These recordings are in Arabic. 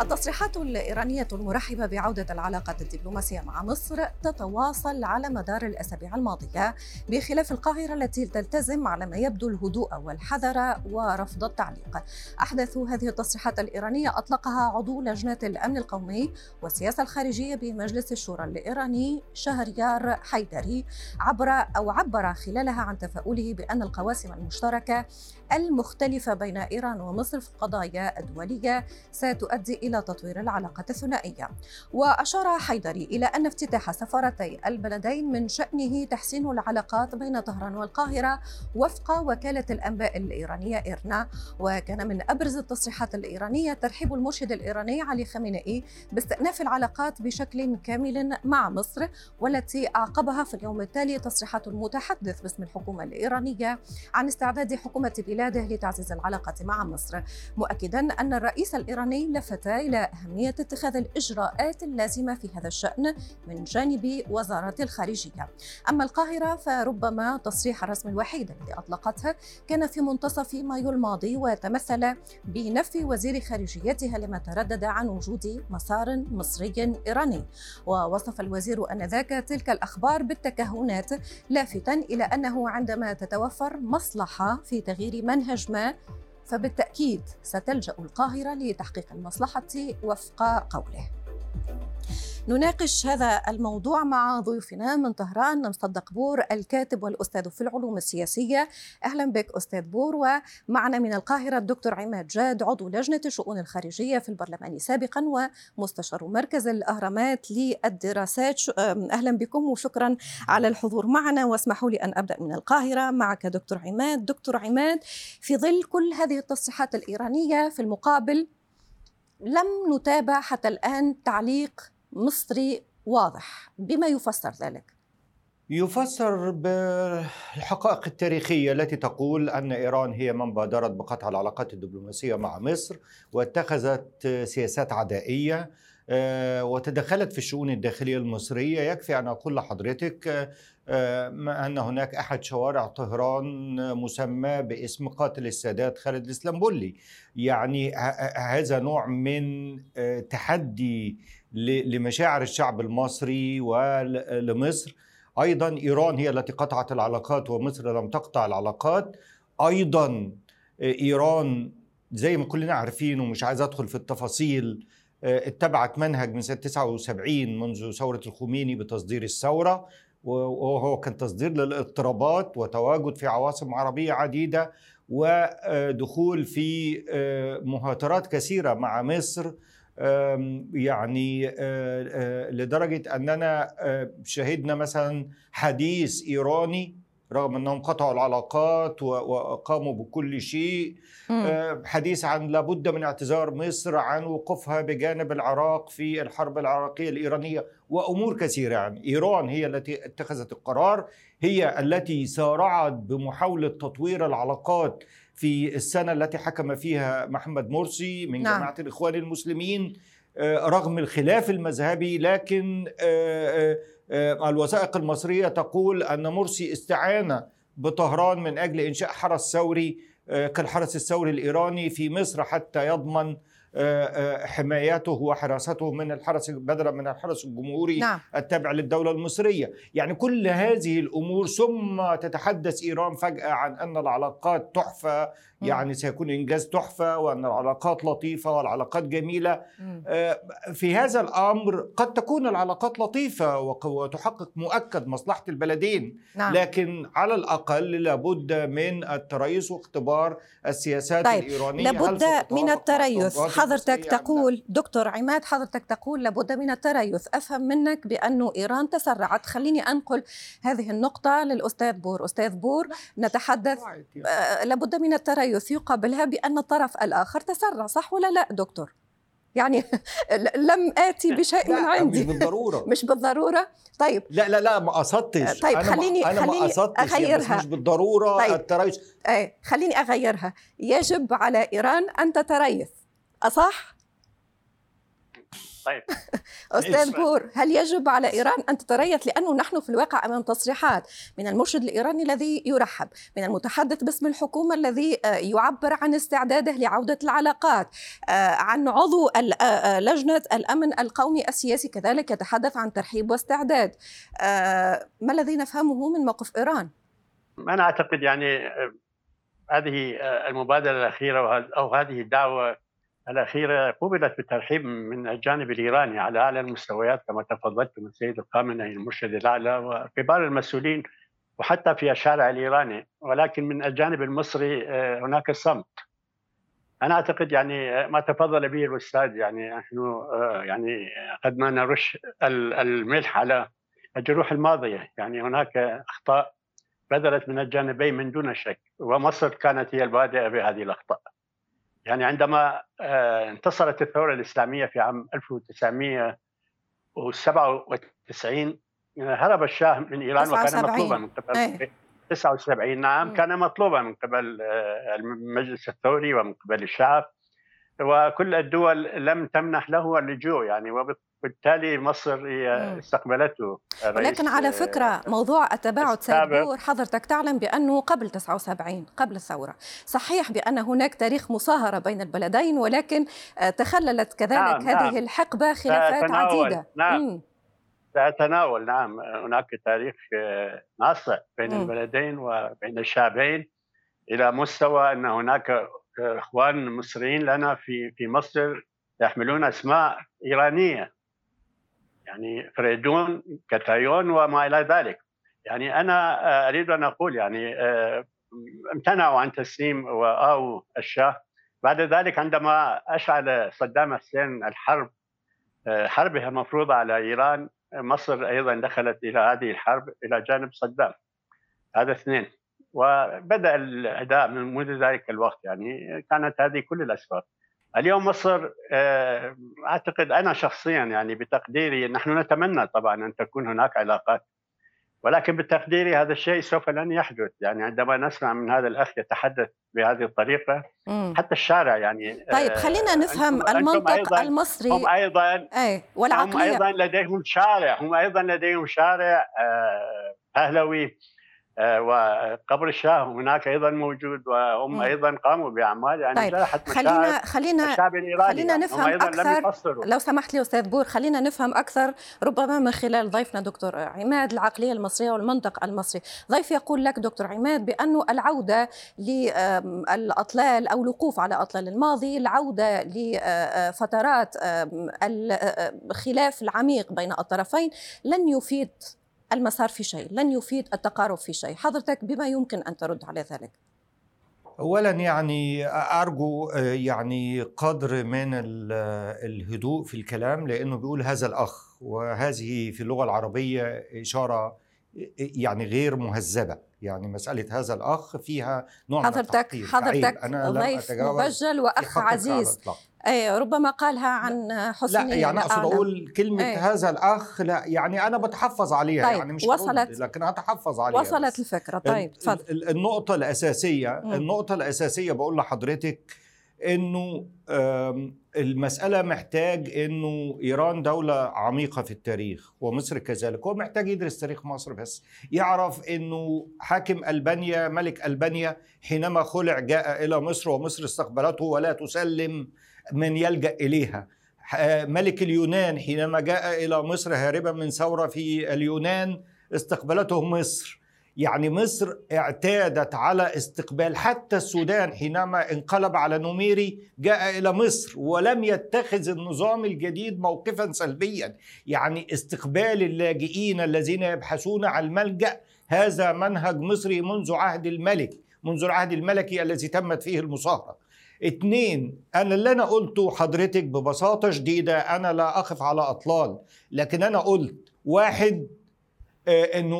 التصريحات الإيرانية المرحبة بعودة العلاقات الدبلوماسية مع مصر تتواصل على مدار الأسابيع الماضية بخلاف القاهرة التي تلتزم على ما يبدو الهدوء والحذر ورفض التعليق. أحدث هذه التصريحات الإيرانية أطلقها عضو لجنة الأمن القومي والسياسة الخارجية بمجلس الشورى الإيراني شهريار حيدري عبر أو عبر خلالها عن تفاؤله بأن القواسم المشتركة المختلفة بين إيران ومصر في القضايا الدولية ستؤدي إلى تطوير العلاقة الثنائية. وأشار حيدري إلى أن افتتاح سفارتي البلدين من شأنه تحسين العلاقات بين طهران والقاهرة وفق وكالة الأنباء الإيرانية إيرنا. وكان من أبرز التصريحات الإيرانية ترحيب المرشد الإيراني علي خامنئي باستئناف العلاقات بشكل كامل مع مصر والتي أعقبها في اليوم التالي تصريحات المتحدث باسم الحكومة الإيرانية عن استعداد حكومة بلاده لتعزيز العلاقة مع مصر. مؤكدا أن الرئيس الإيراني لفت إلى أهمية اتخاذ الإجراءات اللازمة في هذا الشأن من جانب وزارة الخارجية. أما القاهرة فربما تصريح الرسم الوحيد الذي أطلقته كان في منتصف مايو الماضي وتمثل بنفي وزير خارجيتها لما تردد عن وجود مسار مصري إيراني. ووصف الوزير أنذاك تلك الأخبار بالتكهنات لافتا إلى أنه عندما تتوفر مصلحة في تغيير منهج ما فبالتأكيد ستلجأ القاهرة لتحقيق المصلحة وفق قوله. نناقش هذا الموضوع مع ضيوفنا من طهران مصدق بور الكاتب والأستاذ في العلوم السياسية. أهلا بك أستاذ بور ومعنا من القاهرة الدكتور عماد جاد عضو لجنة الشؤون الخارجية في البرلمان سابقا ومستشار مركز الأهرامات للدراسات. أهلا بكم وشكرا على الحضور معنا. واسمحوا لي أن أبدأ من القاهرة. معك دكتور عماد. دكتور عماد في ظل كل هذه التصريحات الإيرانية في المقابل لم نتابع حتى الآن تعليق مصري واضح بما يفسر ذلك. يفسر بالحقائق التاريخية التي تقول أن إيران هي من بادرت بقطع العلاقات الدبلوماسية مع مصر واتخذت سياسات عدائية آه، وتدخلت في الشؤون الداخلية المصرية. يكفي أن أقول لحضرتك آه، أن هناك أحد شوارع طهران مسمى باسم قاتل السادات خالد الإسلامبولي. يعني هذا نوع من آه، تحدي لمشاعر الشعب المصري ولمصر أيضا إيران هي التي قطعت العلاقات ومصر لم تقطع العلاقات. أيضا إيران زي ما كلنا عارفين ومش عايز أدخل في التفاصيل اتبعت منهج من سنة 79 منذ ثورة الخميني بتصدير الثورة وهو كان تصدير للاضطرابات وتواجد في عواصم عربية عديدة ودخول في مهاترات كثيرة مع مصر يعني لدرجة أننا شهدنا مثلا حديث إيراني رغم انهم قطعوا العلاقات وقاموا بكل شيء. حديث عن لابد من اعتذار مصر عن وقوفها بجانب العراق في الحرب العراقية الإيرانية وأمور كثيرة. يعني إيران هي التي اتخذت القرار هي التي سارعت بمحاولة تطوير العلاقات في السنة التي حكم فيها محمد مرسي من نعم. جماعة الإخوان المسلمين. رغم الخلاف المذهبي لكن الوثائق المصرية تقول أن مرسي استعان بطهران من أجل إنشاء حرس ثوري كالحرس الثوري الإيراني في مصر حتى يضمن حمايته وحراسته من الحرس بدلا من الحرس الجمهوري نعم. التابع للدولة المصرية يعني كل هذه الأمور ثم تتحدث إيران فجأة عن أن العلاقات تحفة يعني سيكون إنجاز تحفة وأن العلاقات لطيفة والعلاقات جميلة. في هذا الأمر قد تكون العلاقات لطيفة وتحقق مؤكد مصلحة البلدين. نعم. لكن على الأقل لابد من التريث واختبار السياسات طيب. الإيرانية. لابد من التريث؟ حضرتك تقول دكتور عماد حضرتك تقول لابد من التريث. أفهم منك بأن إيران تسرعت. خليني أنقل هذه النقطة للأستاذ بور. أستاذ بور نتحدث لابد من التريث. يقابلها بأن الطرف الآخر تسرع صح ولا لا دكتور؟ يعني لم آتي بشيء من عندي. مش بالضرورة. مش بالضرورة؟ طيب. لا لا لا ما قصدتش طيب أنا خليني ما أنا خليني ما قصدتش يعني مش بالضرورة طيب. التريث إيه خليني أغيرها. يجب على إيران أن تتريث أصح؟ طيب. أستاذ بور هل يجب على إيران أن تتريث؟ لأنه نحن في الواقع أمام تصريحات من المرشد الإيراني الذي يرحب من المتحدث باسم الحكومة الذي آه، يعبر عن استعداده لعودة العلاقات آه، عن عضو آه، لجنة الأمن القومي السياسي كذلك يتحدث عن ترحيب واستعداد. ما الذي نفهمه من موقف إيران؟ أنا أعتقد يعني هذه المبادرة الأخيرة أو هذه الدعوة الأخيرة قبلت بالترحيب من الجانب الإيراني على أعلى المستويات كما تفضلت من السيد الخامنئي المرشد الأعلى وكبار المسؤولين وحتى في الشارع الإيراني ولكن من الجانب المصري آه، هناك صمت أنا أعتقد يعني آه، ما تفضل به الأستاذ يعني نحن آه، يعني قد ما نرش الملح على الجروح الماضية. يعني هناك أخطاء بذلت من الجانبين من دون شك ومصر كانت هي البادئة بهذه الأخطاء. يعني عندما آه، انتصرت الثورة الإسلامية في عام 1997 آه، هرب الشاه من إيران وكان مطلوبا من قبل 79 نعم كان مطلوبا من قبل آه، المجلس الثوري ومن قبل الشعب. وكل الدول لم تمنح له اللجوء يعني وبالتالي مصر هي استقبلته. ولكن على فكرة موضوع التباعد سيد حضرتك تعلم بأنه قبل 79 قبل الثورة. صحيح بأن هناك تاريخ مصاهرة بين البلدين ولكن آه، تخللت كذلك نعم هذه نعم. الحقبة خلافات عديدة. نعم. سأتناول نعم. هناك تاريخ آه، ناصع بين. البلدين وبين الشعبين إلى مستوى أن هناك إخوان مصريين لنا في في مصر يحملون أسماء إيرانية. يعني فريدون كتايون وما إلى ذلك. يعني أنا آه، أريد أن أقول يعني آه، امتنعوا عن تسليم وآو الشاه. بعد ذلك عندما أشعل صدام حسين الحرب آه، حربها مفروضة على إيران مصر أيضا دخلت إلى هذه الحرب إلى جانب صدام. هذا اثنين. وبدأ الأداء من منذ ذلك الوقت يعني كانت هذه كل الاسباب اليوم مصر آه، أعتقد أنا شخصيا يعني بتقديري نحن نتمنى طبعا أن تكون هناك علاقات ولكن بتقديري هذا الشيء سوف لن يحدث يعني عندما نسمع من هذا الأخ يتحدث بهذه الطريقة مم. حتى الشارع يعني طيب آه، خلينا نفهم أنتم المنطق أيضاً المصري هم أيضا أي والعقلية. هم أيضا لديهم شارع هم أيضا لديهم شارع اهلوي آه، آه، وقبر الشاه هناك أيضا موجود وهم. أيضا قاموا بأعمال يعني طيب. خلينا خلينا الشعب الايراني خلينا نفهم أيضاً أكثر لم لو سمحت لي أستاذ بور خلينا نفهم أكثر ربما من خلال ضيفنا دكتور عماد العقلية المصرية والمنطق المصري ضيف يقول لك دكتور عماد بانه العودة للاطلال أو الوقوف على أطلال الماضي العودة لفترات الخلاف العميق بين الطرفين لن يفيد المسار في شيء لن يفيد التقارب في شيء. حضرتك بما يمكن أن ترد على ذلك. اولا يعني أرجو يعني قدر من الهدوء في الكلام لأنه بيقول هذا الأخ وهذه في اللغة العربية إشارة يعني غير مهذبة. يعني مسألة هذا الأخ فيها نوع حضرتك من حضرتك أنا ضيف مبجل وأخ عزيز. اي ربما قالها عن حسني لا يعني أقصد أقول كلمة أي. هذا الأخ لا يعني أنا بتحفظ عليها طيب يعني مش وصلت لكن أتحفظ عليها وصلت بس. الفكرة طيب تفضل النقطة الأساسية م. النقطة الأساسية بقول لحضرتك إنه المسألة محتاج إنه إيران دولة عميقة في التاريخ ومصر كذلك هو محتاج يدرس تاريخ مصر بس يعرف إنه حاكم ألبانيا ملك ألبانيا حينما خلع جاء إلى مصر ومصر استقبلته ولا تسلم من يلجأ إليها. ملك اليونان حينما جاء إلى مصر هاربا من ثورة في اليونان استقبلته مصر. يعني مصر اعتادت على استقبال حتى السودان حينما انقلب على نوميري جاء إلى مصر ولم يتخذ النظام الجديد موقفا سلبيا. يعني استقبال اللاجئين الذين يبحثون عن الملجا هذا منهج مصري منذ عهد الملك منذ العهد الملكي الذي تمت فيه المصاهرة. اتنين أنا اللي أنا قلته حضرتك ببساطة شديدة أنا لا أقف على أطلال لكن أنا قلت واحد آه، إنه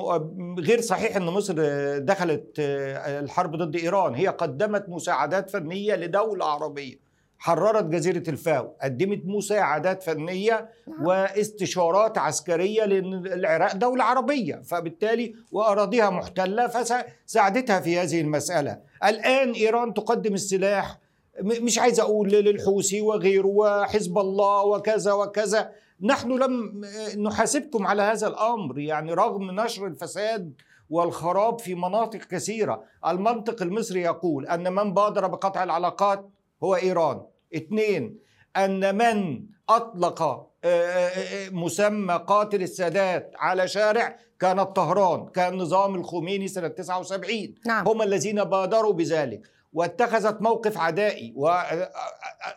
غير صحيح إن مصر دخلت آه، الحرب ضد إيران هي قدمت مساعدات فنية لدولة عربية حررت جزيرة الفاو قدمت مساعدات فنية نعم. واستشارات عسكرية لأن العراق دولة عربية فبالتالي وأراضيها محتلة فساعدتها في هذه المسألة الآن إيران تقدم السلاح مش عايز أقول للحوثي وغيره وحزب الله وكذا وكذا. نحن لم نحاسبكم على هذا الأمر يعني رغم نشر الفساد والخراب في مناطق كثيرة. المنطق المصري يقول أن من بادر بقطع العلاقات هو إيران. اثنين أن من أطلق مسمى قاتل السادات على شارع كانت طهران كان نظام الخميني سنة 79 نعم. هم الذين بادروا بذلك. واتخذت موقف عدائي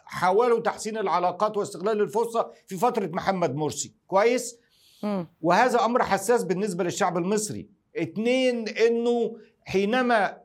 وحاولوا تحسين العلاقات واستغلال الفرصة في فترة محمد مرسي كويس؟ م. وهذا أمر حساس بالنسبة للشعب المصري اثنين أنه حينما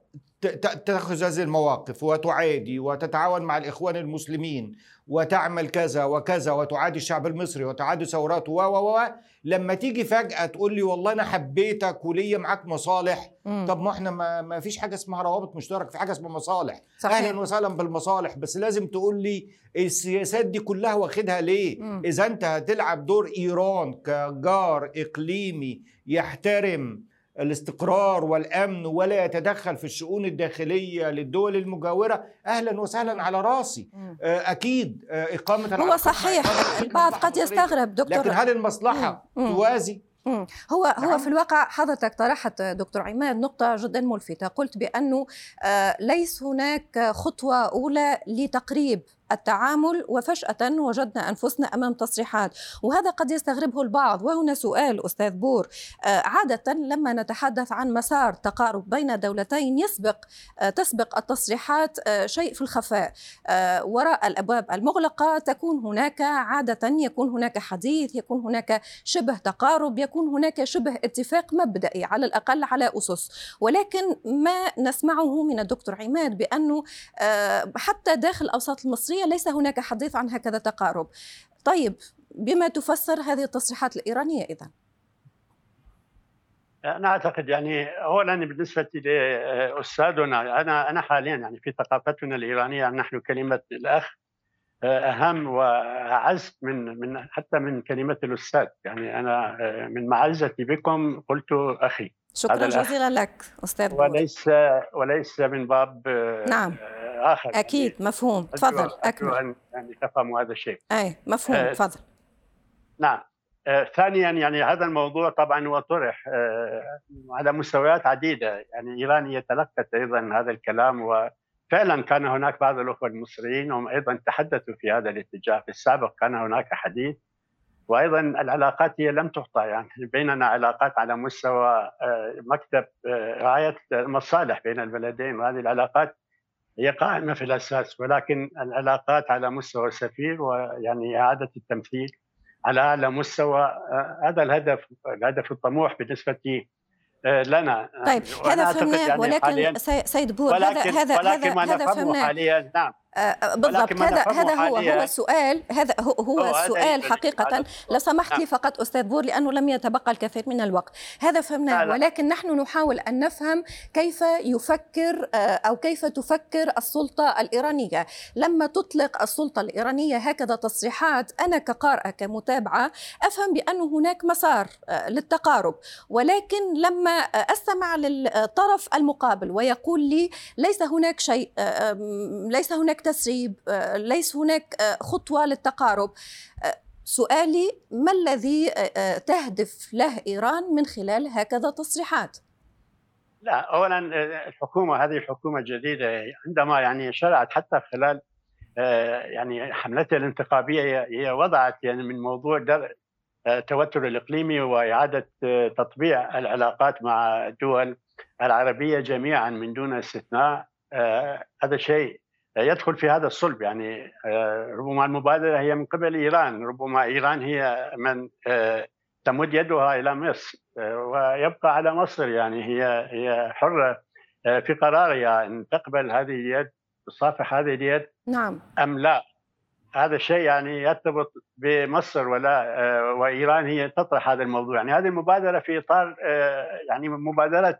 تأخذ هذه المواقف وتعادي وتتعاون مع الإخوان المسلمين وتعمل كذا وكذا وتعادي الشعب المصري وتعادي ثوراته و و و لما تيجي فجأة تقول لي والله أنا حبيتك وليا معاك مصالح مم. طب ما إحنا ما, ما فيش حاجة اسمها روابط مشترك في حاجة اسمها مصالح صحيح. أهلا وسهلا بالمصالح بس لازم تقول لي السياسات دي كلها واخدها ليه مم. إذا أنت هتلعب دور إيران كجار إقليمي يحترم الاستقرار والأمن ولا يتدخل في الشؤون الداخلية للدول المجاورة أهلا وسهلا على راسي. آه، أكيد آه، إقامة هو صحيح البعض قد. يستغرب دكتور لكن هل المصلحة مم. مم. توازي. هو هو نعم. في الواقع حضرتك طرحت دكتور عماد نقطة جدا ملفتة قلت بأنه آه، ليس هناك خطوة أولى لتقريب التعامل وفجأة وجدنا أنفسنا أمام تصريحات وهذا قد يستغربه البعض. وهنا سؤال أستاذ بور آه، عادة لما نتحدث عن مسار تقارب بين دولتين يسبق آه، تسبق التصريحات آه، شيء في الخفاء. وراء الأبواب المغلقة تكون هناك عادة يكون هناك حديث يكون هناك شبه تقارب يكون هناك شبه اتفاق مبدئي على الأقل على أسس. ولكن ما نسمعه من الدكتور عماد بأنه حتى داخل الأوساط المصرية ليس هناك حديث عن هكذا تقارب. طيب بما تفسر هذه التصريحات الإيرانية إذا أنا أعتقد يعني اولا بالنسبة لأستاذنا أنا أنا حاليا يعني في ثقافتنا الإيرانية نحن كلمة الأخ أهم وأعز من من حتى من كلمة الأستاذ. يعني أنا من معزتي بكم قلت أخي. شكرا. جزيلا لك أستاذ بور. وليس وليس من باب نعم. آخر. أكيد مفهوم. أرجو- تفضل أكمل أن يعني تفهموا هذا الشيء. أي مفهوم. آه، تفضل. نعم. آه، ثانيا يعني هذا الموضوع طبعا هو طرح آه، على مستويات عديدة. يعني إيران تلقت أيضا هذا الكلام وفعلا كان هناك بعض الأخوة المصريين هم أيضا تحدثوا في هذا الاتجاه. في السابق كان هناك حديث وأيضا العلاقات هي لم تقطع يعني بيننا علاقات على مستوى آه، مكتب آه، رعاية المصالح بين البلدين وهذه العلاقات هي قائمة في الأساس ولكن العلاقات على مستوى السفير ويعني إعادة التمثيل على أعلى مستوى آه، هذا الهدف الهدف الطموح بالنسبة لنا. طيب هذا فهمناه يعني ولكن سيد بور هذا ولكن هذا ولكن هذا ما هذا نفهمه فهمناه. حاليا نعم. بالضبط ولكن ما هذا هذا هو هو السؤال هذا هو, هو السؤال حقيقة. لو سمحت لي نعم. فقط أستاذ بور لأنه لم يتبقى الكثير من الوقت. هذا فهمناه. ولكن نحن نحاول أن نفهم كيف يفكر آه، أو كيف تفكر السلطة الإيرانية. لما تطلق السلطة الإيرانية هكذا تصريحات أنا كقارئة كمتابعة أفهم بأن هناك مسار آه، للتقارب. ولكن لما آه، أستمع للطرف المقابل ويقول لي ليس هناك شيء آه، ليس هناك تسريب آه، ليس هناك آه، خطوة للتقارب. آه، سؤالي ما الذي تهدف له إيران من خلال هكذا تصريحات؟ لا اولا الحكومة هذه الحكومة الجديده عندما يعني شرعت حتى خلال يعني حملتها الانتخابية هي- وضعت يعني من موضوع در- آه، التوتر الاقليمي وإعادة تطبيع العلاقات مع الدول العربية جميعا من دون استثناء. هذا شيء يدخل في هذا الصلب. يعني آه، ربما المبادرة هي من قبل إيران. ربما إيران هي من آه، تمد يدها إلى مصر آه، ويبقى على مصر. يعني هي هي حرة آه، في قرارها. إن تقبل هذه اليد تصافح هذه اليد نعم. أم لا. هذا الشيء يعني يرتبط بمصر ولا وإيران هي تطرح هذا الموضوع. يعني هذه المبادره في إطار يعني مبادرة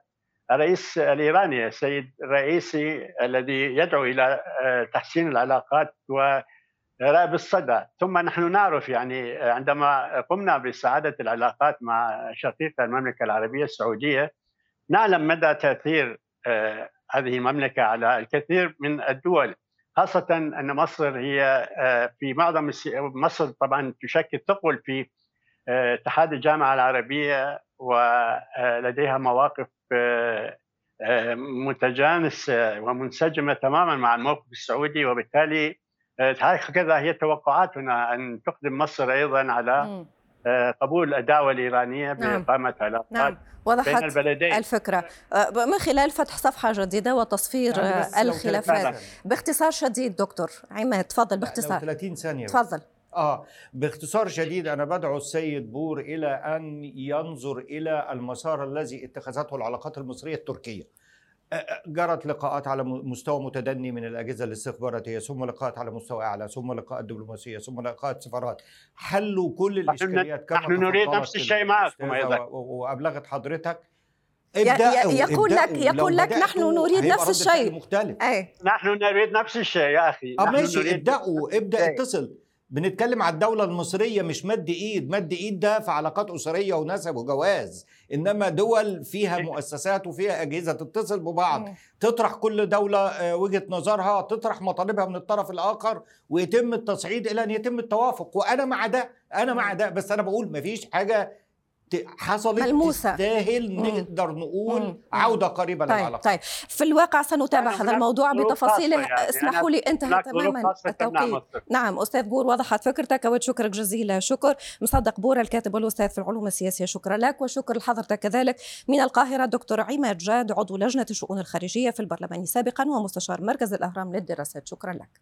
الرئيس الإيراني السيد الرئيسي الذي يدعو إلى آه، تحسين العلاقات ورأب الصدى ثم نحن نعرف يعني عندما قمنا باستعادة العلاقات مع شقيقة المملكة العربية السعودية نعلم مدى تأثير آه، هذه المملكة على الكثير من الدول خاصة أن مصر هي في معظم مصر طبعا تشكل ثقل في اتحاد الجامعة العربية ولديها مواقف متجانسة ومنسجمة تماما مع الموقف السعودي وبالتالي هكذا هي توقعاتنا أن تقدم مصر أيضا على قبول الدعوة الإيرانية نعم. بإقامة علاقات نعم. وضحت بين البلدين. الفكرة. من خلال فتح صفحة جديدة وتصفير يعني الخلافات. باختصار شديد دكتور. عماد تفضل باختصار. 30 ثانية. تفضل. آه باختصار شديد أنا بدعو السيد بور إلى أن ينظر إلى المسار الذي اتخذته العلاقات المصرية التركية. جرت لقاءات على مستوى متدني من الأجهزة الاستخباراتيه ثم لقاءات على مستوى أعلى ثم لقاءات دبلوماسية ثم لقاءات سفارات. حلوا كل الإشكاليات كما نحن نريد نفس الشيء معكم أيضا. وأبلغت حضرتك. ابدأوا يقول لك يقول لك نحن نريد نفس الشيء. مختلف. أي. نحن نريد نفس الشيء يا أخي. ماشي ابدأوا ابدأ اتصل. بنتكلم على الدولة المصرية مش مد إيد. مد إيد ده في علاقات أسرية ونسب وجواز. إنما دول فيها مؤسسات وفيها أجهزة تتصل ببعض. تطرح كل دولة آه، وجهة نظرها. تطرح مطالبها من الطرف الآخر. ويتم التصعيد إلى أن يتم التوافق. وأنا مع ده. أنا مع ده. بس أنا بقول مفيش حاجة حصلت ملموسة. تستاهل نقدر نقول مم. عودة قريبة طيب للعلاقة. طيب. في الواقع سنتابع هذا الموضوع بتفاصيله. يعني. اسمحوا لي انتهى تماما. التوقيت. نعم أستاذ. بور وضحت فكرتك أود شكرك جزيل شكر. مصدق بور الكاتب والأستاذ في العلوم السياسية. شكرا لك وشكر لحضرتك كذلك. من القاهرة دكتور عماد جاد عضو لجنة الشؤون الخارجية في البرلمان سابقا ومستشار مركز الأهرام للدراسات. شكرا لك.